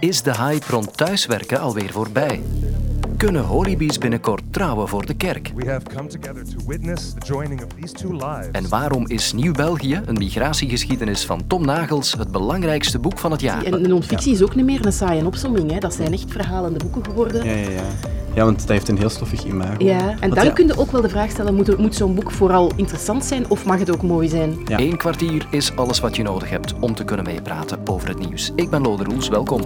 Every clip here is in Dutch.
Is de hype rond thuiswerken alweer voorbij? Kunnen holibies binnenkort trouwen voor de kerk? En waarom is Nieuw-België, een migratiegeschiedenis van Tom Nagels, het belangrijkste boek van het jaar? En de non-fictie is ook niet meer een saaie opsomming. Hè. Dat zijn echt verhalende boeken geworden. Ja, ja, ja. Ja, want dat heeft een heel stoffig imago. Ja, en dan ja, kun je ook wel de vraag stellen, moet, moet zo'n boek vooral interessant zijn of mag het ook mooi zijn? Ja. Eén kwartier is alles wat je nodig hebt om te kunnen meepraten over het nieuws. Ik ben Lode Roels, welkom.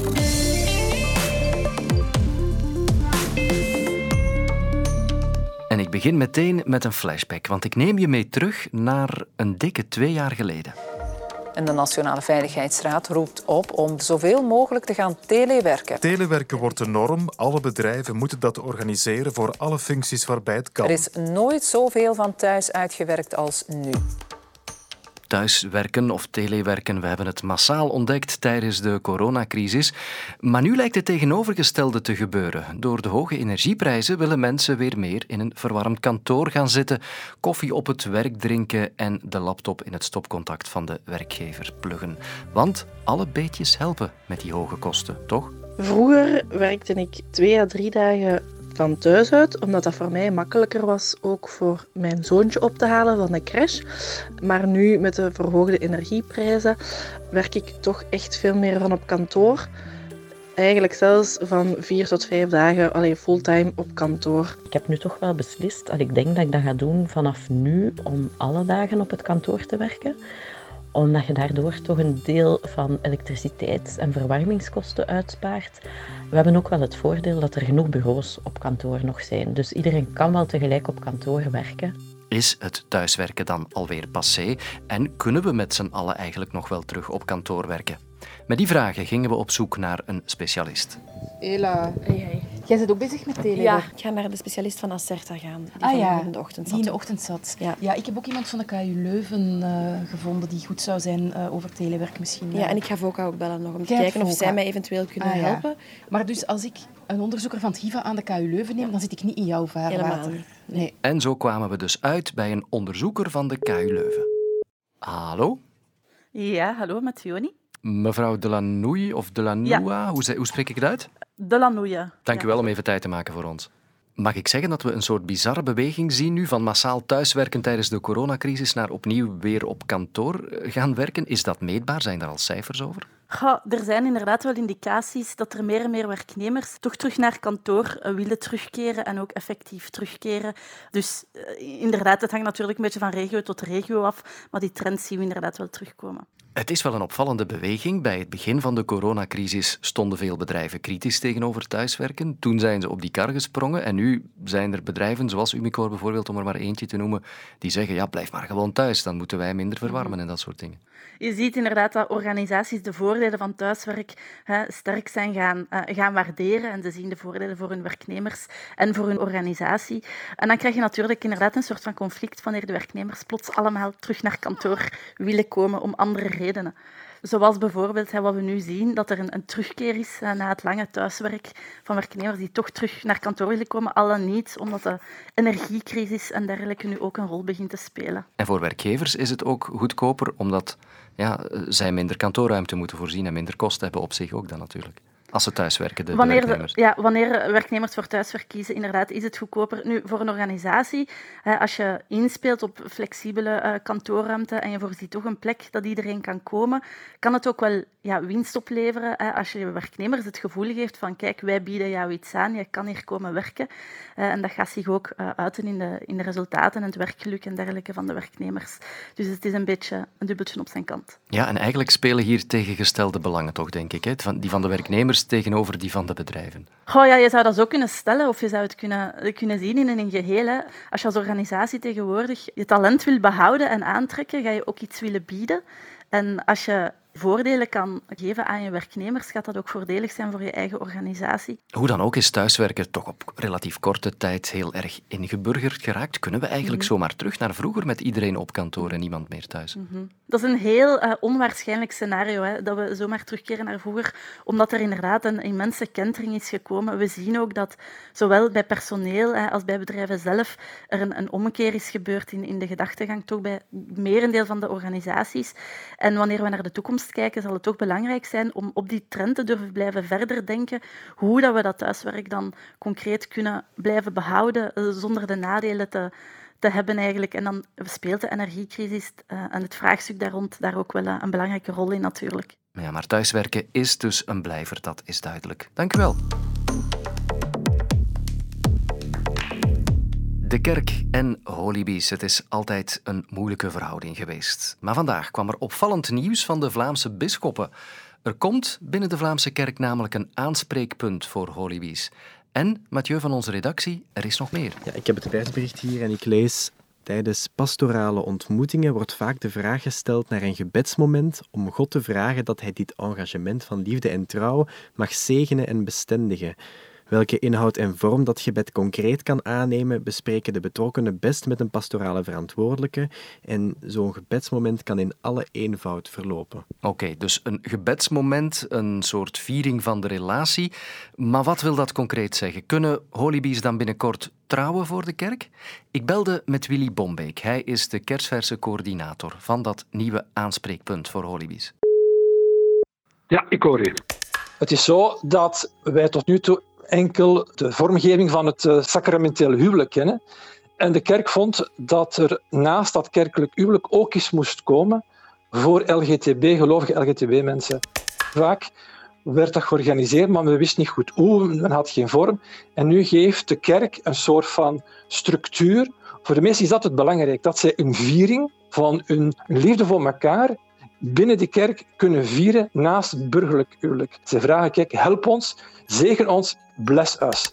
En ik begin meteen met een flashback, want ik neem je mee terug naar een dikke twee jaar geleden. En de Nationale Veiligheidsraad roept op om zoveel mogelijk te gaan telewerken. Telewerken wordt de norm. Alle bedrijven moeten dat organiseren voor alle functies waarbij het kan. Er is nooit zoveel van thuis uitgewerkt als nu. Thuiswerken of telewerken, we hebben het massaal ontdekt tijdens de coronacrisis. Maar nu lijkt het tegenovergestelde te gebeuren. Door de hoge energieprijzen willen mensen weer meer in een verwarmd kantoor gaan zitten, koffie op het werk drinken en de laptop in het stopcontact van de werkgever pluggen. Want alle beetjes helpen met die hoge kosten, toch? Vroeger werkte ik twee à drie dagen van thuis uit, omdat dat voor mij makkelijker was ook voor mijn zoontje op te halen van de crash. Maar nu met de verhoogde energieprijzen werk ik toch echt veel meer van op kantoor. Eigenlijk zelfs van vier tot vijf dagen alleen fulltime op kantoor. Ik heb nu toch wel beslist, en ik denk dat ik dat ga doen vanaf nu, om alle dagen op het kantoor te werken. Omdat je daardoor toch een deel van elektriciteits- en verwarmingskosten uitspaart. We hebben ook wel het voordeel dat er genoeg bureaus op kantoor nog zijn. Dus iedereen kan wel tegelijk op kantoor werken. Is het thuiswerken dan alweer passé en kunnen we met z'n allen eigenlijk nog wel terug op kantoor werken? Met die vragen gingen we op zoek naar een specialist. Hela. Jij bent ook bezig met telewerk? Ja, ik ga naar de specialist van Acerta gaan. Die Ah ja, in de ochtend die in zat. de ochtend zat. Ja. Ja, ik heb ook iemand van de KU Leuven eh, gevonden die goed zou zijn eh, over telewerk misschien. Ja, eh. en ik ga Voka ook bellen nog om te kijken of zij mij eventueel kunnen Ah, ja. helpen. Maar dus als ik een onderzoeker van het GIVA aan de KU Leuven neem, dan zit ik niet in jouw vaarwater. Helemaal niet. Nee. En zo kwamen we dus uit bij een onderzoeker van de KU Leuven. Hallo? Ja, hallo, met. Mevrouw Delanouille of Delanoua, hoe, ze- hoe spreek ik het uit? De Lanouille. Dank u wel om even tijd te maken voor ons. Mag ik zeggen dat we een soort bizarre beweging zien nu van massaal thuiswerken tijdens de coronacrisis naar opnieuw weer op kantoor eh, gaan werken? Is dat meetbaar? Zijn daar al cijfers over? Er zijn inderdaad wel indicaties dat er meer en meer werknemers toch terug naar kantoor eh, willen terugkeren en ook effectief terugkeren. Dus eh, inderdaad, het hangt natuurlijk een beetje van regio tot regio af, maar die trend zien we inderdaad wel terugkomen. Het is wel een opvallende beweging. Bij het begin van de coronacrisis stonden veel bedrijven kritisch tegenover thuiswerken. Toen zijn ze op die kar gesprongen en nu zijn er bedrijven, zoals Umicore bijvoorbeeld, om er maar eentje te noemen, die zeggen, ja, blijf maar gewoon thuis, dan moeten wij minder verwarmen en dat soort dingen. Je ziet inderdaad dat organisaties de voordelen van thuiswerk hè, sterk zijn gaan, eh, gaan waarderen. En ze zien de voordelen voor hun werknemers en voor hun organisatie. En dan krijg je natuurlijk inderdaad een soort van conflict wanneer de werknemers plots allemaal terug naar kantoor willen komen om andere redenen. Zoals bijvoorbeeld hè, wat we nu zien, dat er een, een terugkeer is eh, na het lange thuiswerk van werknemers die toch terug naar kantoor willen komen, al dan niet omdat de energiecrisis en dergelijke nu ook een rol begint te spelen. En voor werkgevers is het ook goedkoper, omdat ja, eh, zij minder kantoorruimte moeten voorzien en minder kosten hebben op zich ook dan natuurlijk. Als ze thuiswerken, de, wanneer, de- ja, wanneer werknemers voor thuiswerk kiezen, inderdaad, is het goedkoper. Nu, voor een organisatie, hè, als je inspeelt op flexibele eh, kantoorruimte en je voorziet toch een plek dat iedereen kan komen, kan het ook wel ja, winst opleveren hè, als je je werknemers het gevoel geeft van kijk, wij bieden jou iets aan, je kan hier komen werken. Eh, en dat gaat zich ook eh, uiten in de, in de resultaten en het werkgeluk en dergelijke van de werknemers. Dus het is een beetje een dubbeltje op zijn kant. Ja, en eigenlijk spelen hier tegengestelde belangen toch, denk ik. Hè? Van, die van de werknemers tegenover die van de bedrijven. Goh, ja, je zou dat zo kunnen stellen of je zou het kunnen, kunnen zien in een geheel. Als je als organisatie tegenwoordig je talent wil behouden en aantrekken, ga je ook iets willen bieden. En als je voordelen kan geven aan je werknemers, gaat dat ook voordelig zijn voor je eigen organisatie. Hoe dan ook is thuiswerken toch op relatief korte tijd heel erg ingeburgerd geraakt. Kunnen we eigenlijk Mhm. zomaar terug naar vroeger met iedereen op kantoor en niemand meer thuis? Dat is een heel eh, onwaarschijnlijk scenario, hè, dat we zomaar terugkeren naar vroeger, omdat er inderdaad een immense kentering is gekomen. We zien ook dat zowel bij personeel hè, als bij bedrijven zelf er een, een omkeer is gebeurd in, in de gedachtegang, toch bij merendeel van de organisaties. En wanneer we naar de toekomst kijken, zal het toch belangrijk zijn om op die trend te durven blijven verder denken. Hoe dat we dat thuiswerk dan concreet kunnen blijven behouden eh, zonder de nadelen te, te hebben eigenlijk. En dan speelt de energiecrisis uh, en het vraagstuk daar rond daar ook wel een belangrijke rol in natuurlijk. Ja, maar thuiswerken is dus een blijver, dat is duidelijk. Dank u wel. De kerk en Holybees, het is altijd een moeilijke verhouding geweest. Maar vandaag kwam er opvallend nieuws van de Vlaamse bisschoppen. Er komt binnen de Vlaamse kerk namelijk een aanspreekpunt voor Holybees. En, Mathieu van onze redactie, er is nog meer. Ja, ik heb het persbericht hier en ik lees... Tijdens pastorale ontmoetingen wordt vaak de vraag gesteld naar een gebedsmoment om God te vragen dat hij dit engagement van liefde en trouw mag zegenen en bestendigen. Welke inhoud en vorm dat gebed concreet kan aannemen, bespreken de betrokkenen best met een pastorale verantwoordelijke en zo'n gebedsmoment kan in alle eenvoud verlopen. Oké, dus een gebedsmoment, een soort viering van de relatie. Maar wat wil dat concreet zeggen? Kunnen Holybees dan binnenkort trouwen voor de kerk? Ik belde met Willy Bombeek. Hij is de kerstverse coördinator van dat nieuwe aanspreekpunt voor Holybees. Ja, ik hoor je. Het is zo dat wij tot nu toe enkel de vormgeving van het uh, sacramenteel huwelijk kennen. En de kerk vond dat er naast dat kerkelijk huwelijk ook eens moest komen voor LGTB, gelovige LGTB-mensen. Vaak werd dat georganiseerd, maar men wist niet goed hoe, men had geen vorm. En nu geeft de kerk een soort van structuur. Voor de mensen is dat het belangrijk, dat zij een viering van hun liefde voor elkaar binnen de kerk kunnen vieren naast het burgerlijk huwelijk. Ze vragen, kijk, help ons, zegen ons, bless us.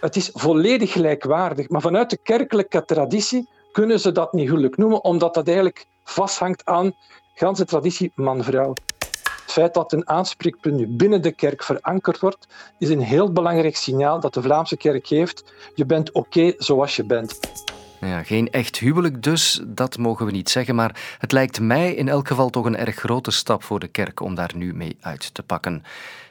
Het is volledig gelijkwaardig, maar vanuit de kerkelijke traditie kunnen ze dat niet huwelijk noemen, omdat dat eigenlijk vasthangt aan ganse traditie man-vrouw. Het feit dat een aanspreekpunt nu binnen de kerk verankerd wordt, is een heel belangrijk signaal dat de Vlaamse kerk geeft. Je bent oké zoals je bent. Ja, geen echt huwelijk dus, dat mogen we niet zeggen, maar het lijkt mij in elk geval toch een erg grote stap voor de kerk om daar nu mee uit te pakken.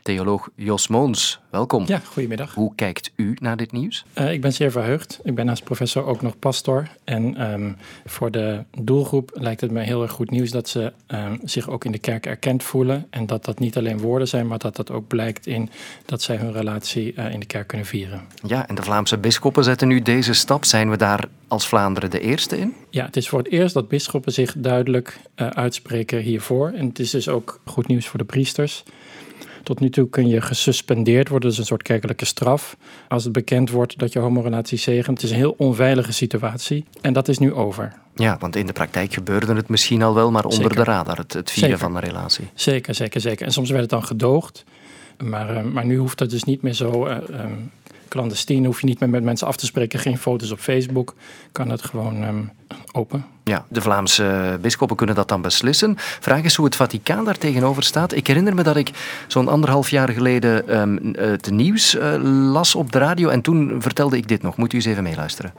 Theoloog Jos Moons, welkom. Ja, goedemiddag. Hoe kijkt u naar dit nieuws? Uh, ik ben zeer verheugd. Ik ben naast professor ook nog pastor. En um, voor de doelgroep lijkt het me heel erg goed nieuws dat ze um, zich ook in de kerk erkend voelen. En dat dat niet alleen woorden zijn, maar dat dat ook blijkt in dat zij hun relatie uh, in de kerk kunnen vieren. Ja, en de Vlaamse bisschoppen zetten nu deze stap. Zijn we daar als Vlaanderen de eerste in? Ja, het is voor het eerst dat bisschoppen zich duidelijk uh, uitspreken hiervoor. En het is dus ook goed nieuws voor de priesters. Tot nu toe kun je gesuspendeerd worden, dus een soort kerkelijke straf, als het bekend wordt dat je homorelatie zegent. Het is een heel onveilige situatie en dat is nu over. Ja, want in de praktijk gebeurde het misschien al wel, maar onder zeker. de radar, het, het vieren van een relatie. Zeker, zeker, zeker. En soms werd het dan gedoogd, maar, uh, maar nu hoeft dat dus niet meer zo... Uh, um, clandestien, hoef je niet meer met mensen af te spreken, geen foto's op Facebook, kan het gewoon um, open. Ja, de Vlaamse bisschoppen kunnen dat dan beslissen. Vraag is hoe het Vaticaan daar tegenover staat. Ik herinner me dat ik zo'n anderhalf jaar geleden um, het nieuws uh, las op de radio en toen vertelde ik dit nog. Moet u eens even meeluisteren.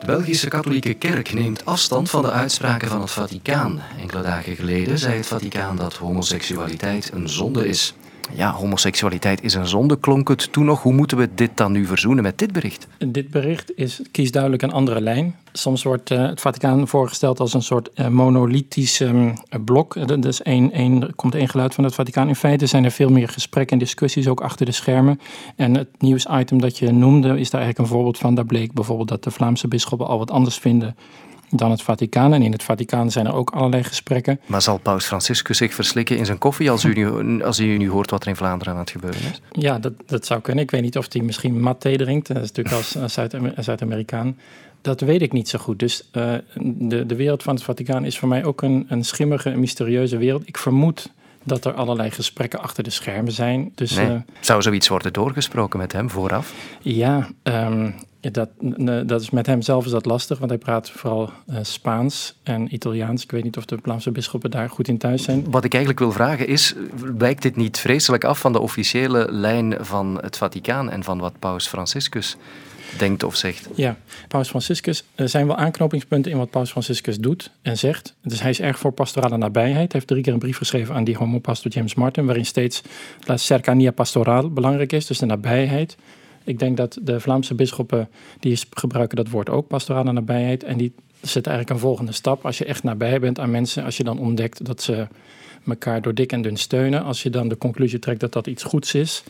De Belgische katholieke kerk neemt afstand van de uitspraken van het Vaticaan. Enkele dagen geleden zei het Vaticaan dat homoseksualiteit een zonde is. Ja, homoseksualiteit is een zonde, klonk het toen nog. Hoe moeten we dit dan nu verzoenen met dit bericht? Dit bericht kiest duidelijk een andere lijn. Soms wordt uh, het Vaticaan voorgesteld als een soort uh, monolithisch um, blok. Er dus één, één, komt één geluid van het Vaticaan. In feite zijn er veel meer gesprekken en discussies ook achter de schermen. En het nieuwsitem dat je noemde is daar eigenlijk een voorbeeld van. Daar bleek bijvoorbeeld dat de Vlaamse bisschoppen al wat anders vinden dan het Vaticaan. En in het Vaticaan zijn er ook allerlei gesprekken. Maar zal Paus Franciscus zich verslikken in zijn koffie als u nu, als u nu hoort wat er in Vlaanderen aan het gebeuren is? Ja, dat, dat zou kunnen. Ik weet niet of hij misschien mat thee drinkt. Dat is natuurlijk als Zuid-Amerikaan. Dat weet ik niet zo goed. Dus uh, de, de wereld van het Vaticaan is voor mij ook een, een schimmige, mysterieuze wereld. Ik vermoed dat er allerlei gesprekken achter de schermen zijn. Dus, nee. uh, Zou zoiets worden doorgesproken met hem vooraf? Ja, um, dat, dat is met hem zelf is dat lastig, want hij praat vooral uh, Spaans en Italiaans. Ik weet niet of de Vlaamse bisschoppen daar goed in thuis zijn. Wat ik eigenlijk wil vragen is, wijkt dit niet vreselijk af van de officiële lijn van het Vaticaan en van wat Paus Franciscus denkt of zegt? Ja, Paus Franciscus, er zijn wel aanknopingspunten in wat Paus Franciscus doet en zegt. Dus hij is erg voor pastorale nabijheid. Hij heeft drie keer een brief geschreven aan die homopastor James Martin, waarin steeds la cercania pastoraal belangrijk is, dus de nabijheid. Ik denk dat de Vlaamse bisschoppen die gebruiken dat woord ook, pastorale nabijheid. En die zit eigenlijk een volgende stap. Als je echt nabij bent aan mensen, als je dan ontdekt dat ze elkaar door dik en dun steunen, als je dan de conclusie trekt dat dat iets goeds is,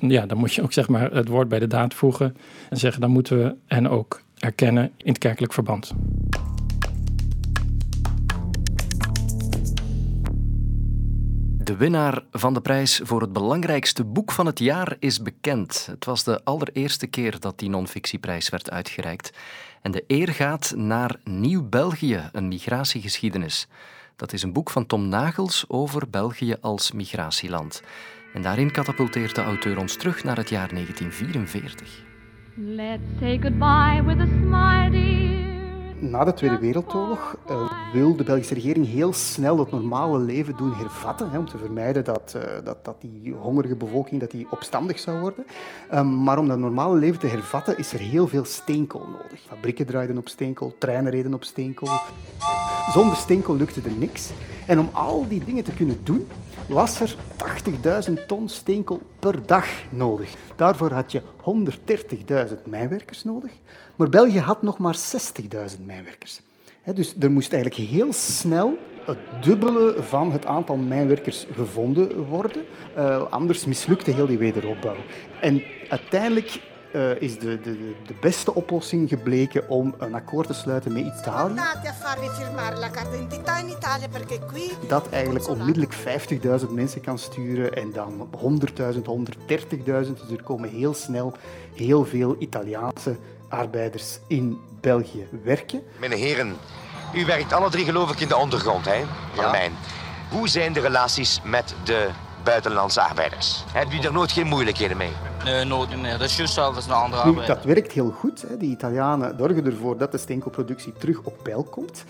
ja, dan moet je ook zeg maar het woord bij de daad voegen en zeggen dan moeten we hen ook erkennen in het kerkelijk verband. De winnaar van de prijs voor het belangrijkste boek van het jaar is bekend. Het was de allereerste keer dat die non-fictieprijs werd uitgereikt. En de eer gaat naar Nieuw België, een migratiegeschiedenis. Dat is een boek van Tom Nagels over België als migratieland. En daarin katapulteert de auteur ons terug naar het jaar 1944. Let's say goodbye with a smile, dear. Na de Tweede Wereldoorlog uh, wil de Belgische regering heel snel het normale leven doen hervatten, hè, om te vermijden dat, uh, dat, dat die hongerige bevolking dat die opstandig zou worden. Um, maar om dat normale leven te hervatten is er heel veel steenkool nodig. Fabrieken draaiden op steenkool, treinen reden op steenkool. Zonder steenkool lukte er niks. En om al die dingen te kunnen doen, was er 80.000 ton steenkool per dag nodig. Daarvoor had je 130.000 mijnwerkers nodig. Maar België had nog maar 60.000 mijnwerkers. Dus er moest eigenlijk heel snel het dubbele van het aantal mijnwerkers gevonden worden. Uh, anders mislukte heel die wederopbouw. En uiteindelijk uh, is de, de, de beste oplossing gebleken om een akkoord te sluiten met Italië. Dat eigenlijk onmiddellijk 50.000 mensen kan sturen en dan 100.000, 130.000. Dus er komen heel snel heel veel Italiaanse arbeiders in België werken. Meneer heren, u werkt alle drie geloof ik in de ondergrond, hè, van ja. mijn. Hoe zijn de relaties met de buitenlandse arbeiders? Hebben jullie er nooit geen moeilijkheden mee? Nee, nooit meer. Dat is juist zelf als een andere nu, Dat werkt heel goed. Hè. Die Italianen zorgen ervoor dat de steenkoolproductie terug op peil komt.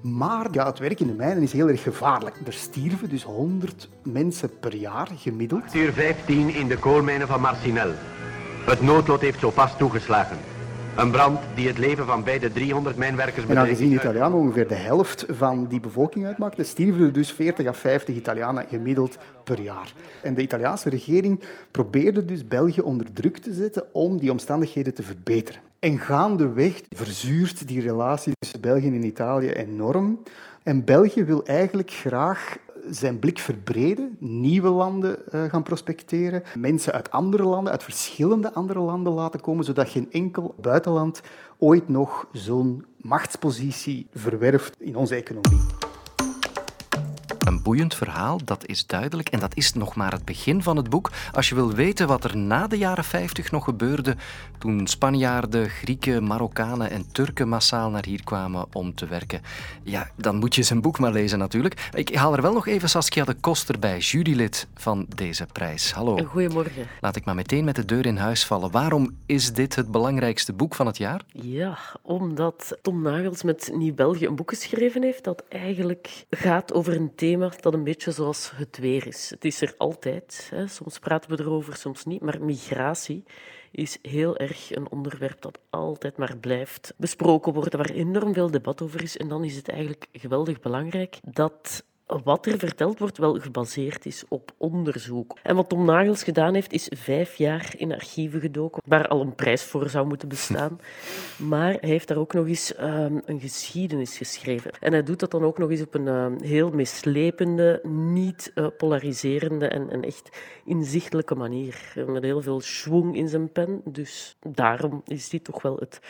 Maar ja, het werk in de mijnen is heel erg gevaarlijk. Er stierven dus 100 mensen per jaar gemiddeld. Uur 15 in de koolmijnen van Marcinel. Het noodlot heeft zo pas toegeslagen. Een brand die het leven van beide 300 mijnwerkers En aangezien Italianen ongeveer de helft van die bevolking uitmaakten, stierven er dus 40 à 50 Italianen gemiddeld per jaar. En de Italiaanse regering probeerde dus België onder druk te zetten om die omstandigheden te verbeteren. En gaandeweg verzuurt die relatie tussen België en Italië enorm. En België wil eigenlijk graag zijn blik verbreden, nieuwe landen uh, gaan prospecteren, mensen uit andere landen, uit verschillende andere landen laten komen, zodat geen enkel buitenland ooit nog zo'n machtspositie verwerft in onze economie. Een boeiend verhaal, dat is duidelijk. En dat is nog maar het begin van het boek. Als je wil weten wat er na de jaren 50 nog gebeurde, toen Spanjaarden, Grieken, Marokkanen en Turken massaal naar hier kwamen om te werken, ja, dan moet je zijn boek maar lezen natuurlijk. Ik haal er wel nog even Saskia de Koster bij, jurylid van deze prijs. Hallo. Goedemorgen. Laat ik maar meteen met de deur in huis vallen. Waarom is dit het belangrijkste boek van het jaar? Ja, omdat Tom Nagels met Nieuw-België een boek geschreven heeft dat eigenlijk gaat over een thema dat een beetje zoals het weer is. Het is er altijd. Hè. Soms praten we erover, soms niet. Maar migratie is heel erg een onderwerp dat altijd maar blijft besproken worden, waar enorm veel debat over is. En dan is het eigenlijk geweldig belangrijk dat wat er verteld wordt wel gebaseerd is op onderzoek. En wat Tom Nagels gedaan heeft, is vijf jaar in archieven gedoken, waar al een prijs voor zou moeten bestaan. Maar hij heeft daar ook nog eens um, een geschiedenis geschreven. En hij doet dat dan ook nog eens op een uh, heel meeslepende, niet uh, polariserende en, en, echt inzichtelijke manier. Met heel veel schwung in zijn pen. Dus daarom is dit toch wel het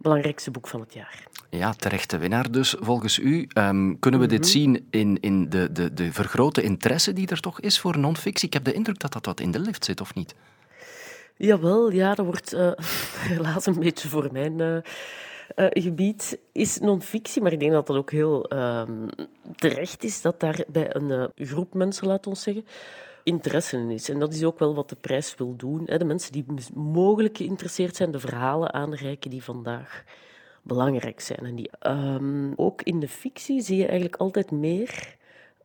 belangrijkste boek van het jaar. Ja, terechte winnaar dus, volgens u. Um, kunnen we dit mhm. zien in, in de, de, de vergrote interesse die er toch is voor non-fictie? Ik heb de indruk dat dat wat in de lift zit, of niet? Jawel, ja, dat wordt uh, helaas een beetje voor mijn uh, uh, gebied. Is non-fictie, maar ik denk dat dat ook heel ehm, terecht is dat daar bij een groep mensen, laat ons zeggen, interesse in is. En dat is ook wel wat de prijs wil doen. De mensen die mogelijk geïnteresseerd zijn, de verhalen aanreiken die vandaag belangrijk zijn. En die, um, ook in de fictie zie je eigenlijk altijd meer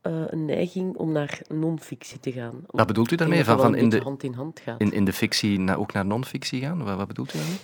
uh, een neiging om naar non-fictie te gaan. Wat bedoelt u daarmee? Van, van in de, hand in hand gaat. In, in de fictie ook naar non-fictie gaan? Wat, wat bedoelt u daarmee?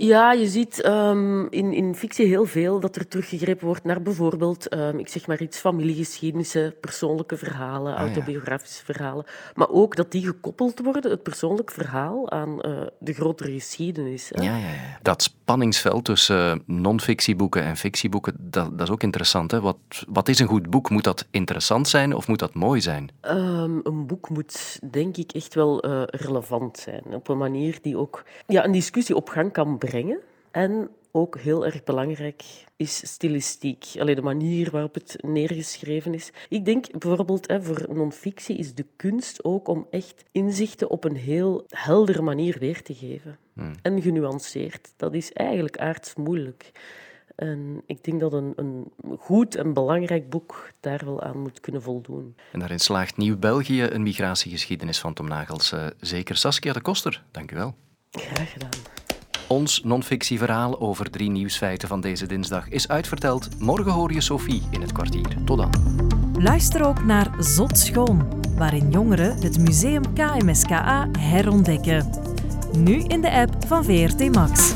Ja, je ziet um, in, in fictie heel veel dat er teruggegrepen wordt naar bijvoorbeeld, um, ik zeg maar iets, familiegeschiedenissen, persoonlijke verhalen, ah, autobiografische ja. verhalen. Maar ook dat die gekoppeld worden, het persoonlijk verhaal, aan uh, de grotere geschiedenis. Ja, ja, ja. Dat spanningsveld tussen uh, non-fictieboeken en fictieboeken, dat, dat, is ook interessant. Hè? Wat, wat is een goed boek? Moet dat interessant zijn of moet dat mooi zijn? Um, een boek moet, denk ik, echt wel uh, relevant zijn. Op een manier die ook ja, een discussie op gang kan brengen brengen. En ook heel erg belangrijk is stilistiek. Allee, de manier waarop het neergeschreven is. Ik denk bijvoorbeeld hè, voor non-fictie is de kunst ook om echt inzichten op een heel heldere manier weer te geven. Hmm. En genuanceerd. Dat is eigenlijk aardsmoeilijk. En ik denk dat een, een goed en belangrijk boek daar wel aan moet kunnen voldoen. En daarin slaagt Nieuw-België een migratiegeschiedenis van Tom Nagels. Zeker Saskia de Koster, dank u wel. Graag gedaan. Ons non-fictieverhaal over drie nieuwsfeiten van deze dinsdag is uitverteld. Morgen hoor je Sophie in het kwartier. Tot dan. Luister ook naar Zot Schoon, waarin jongeren het museum KMSKA herontdekken. Nu in de app van VRT Max.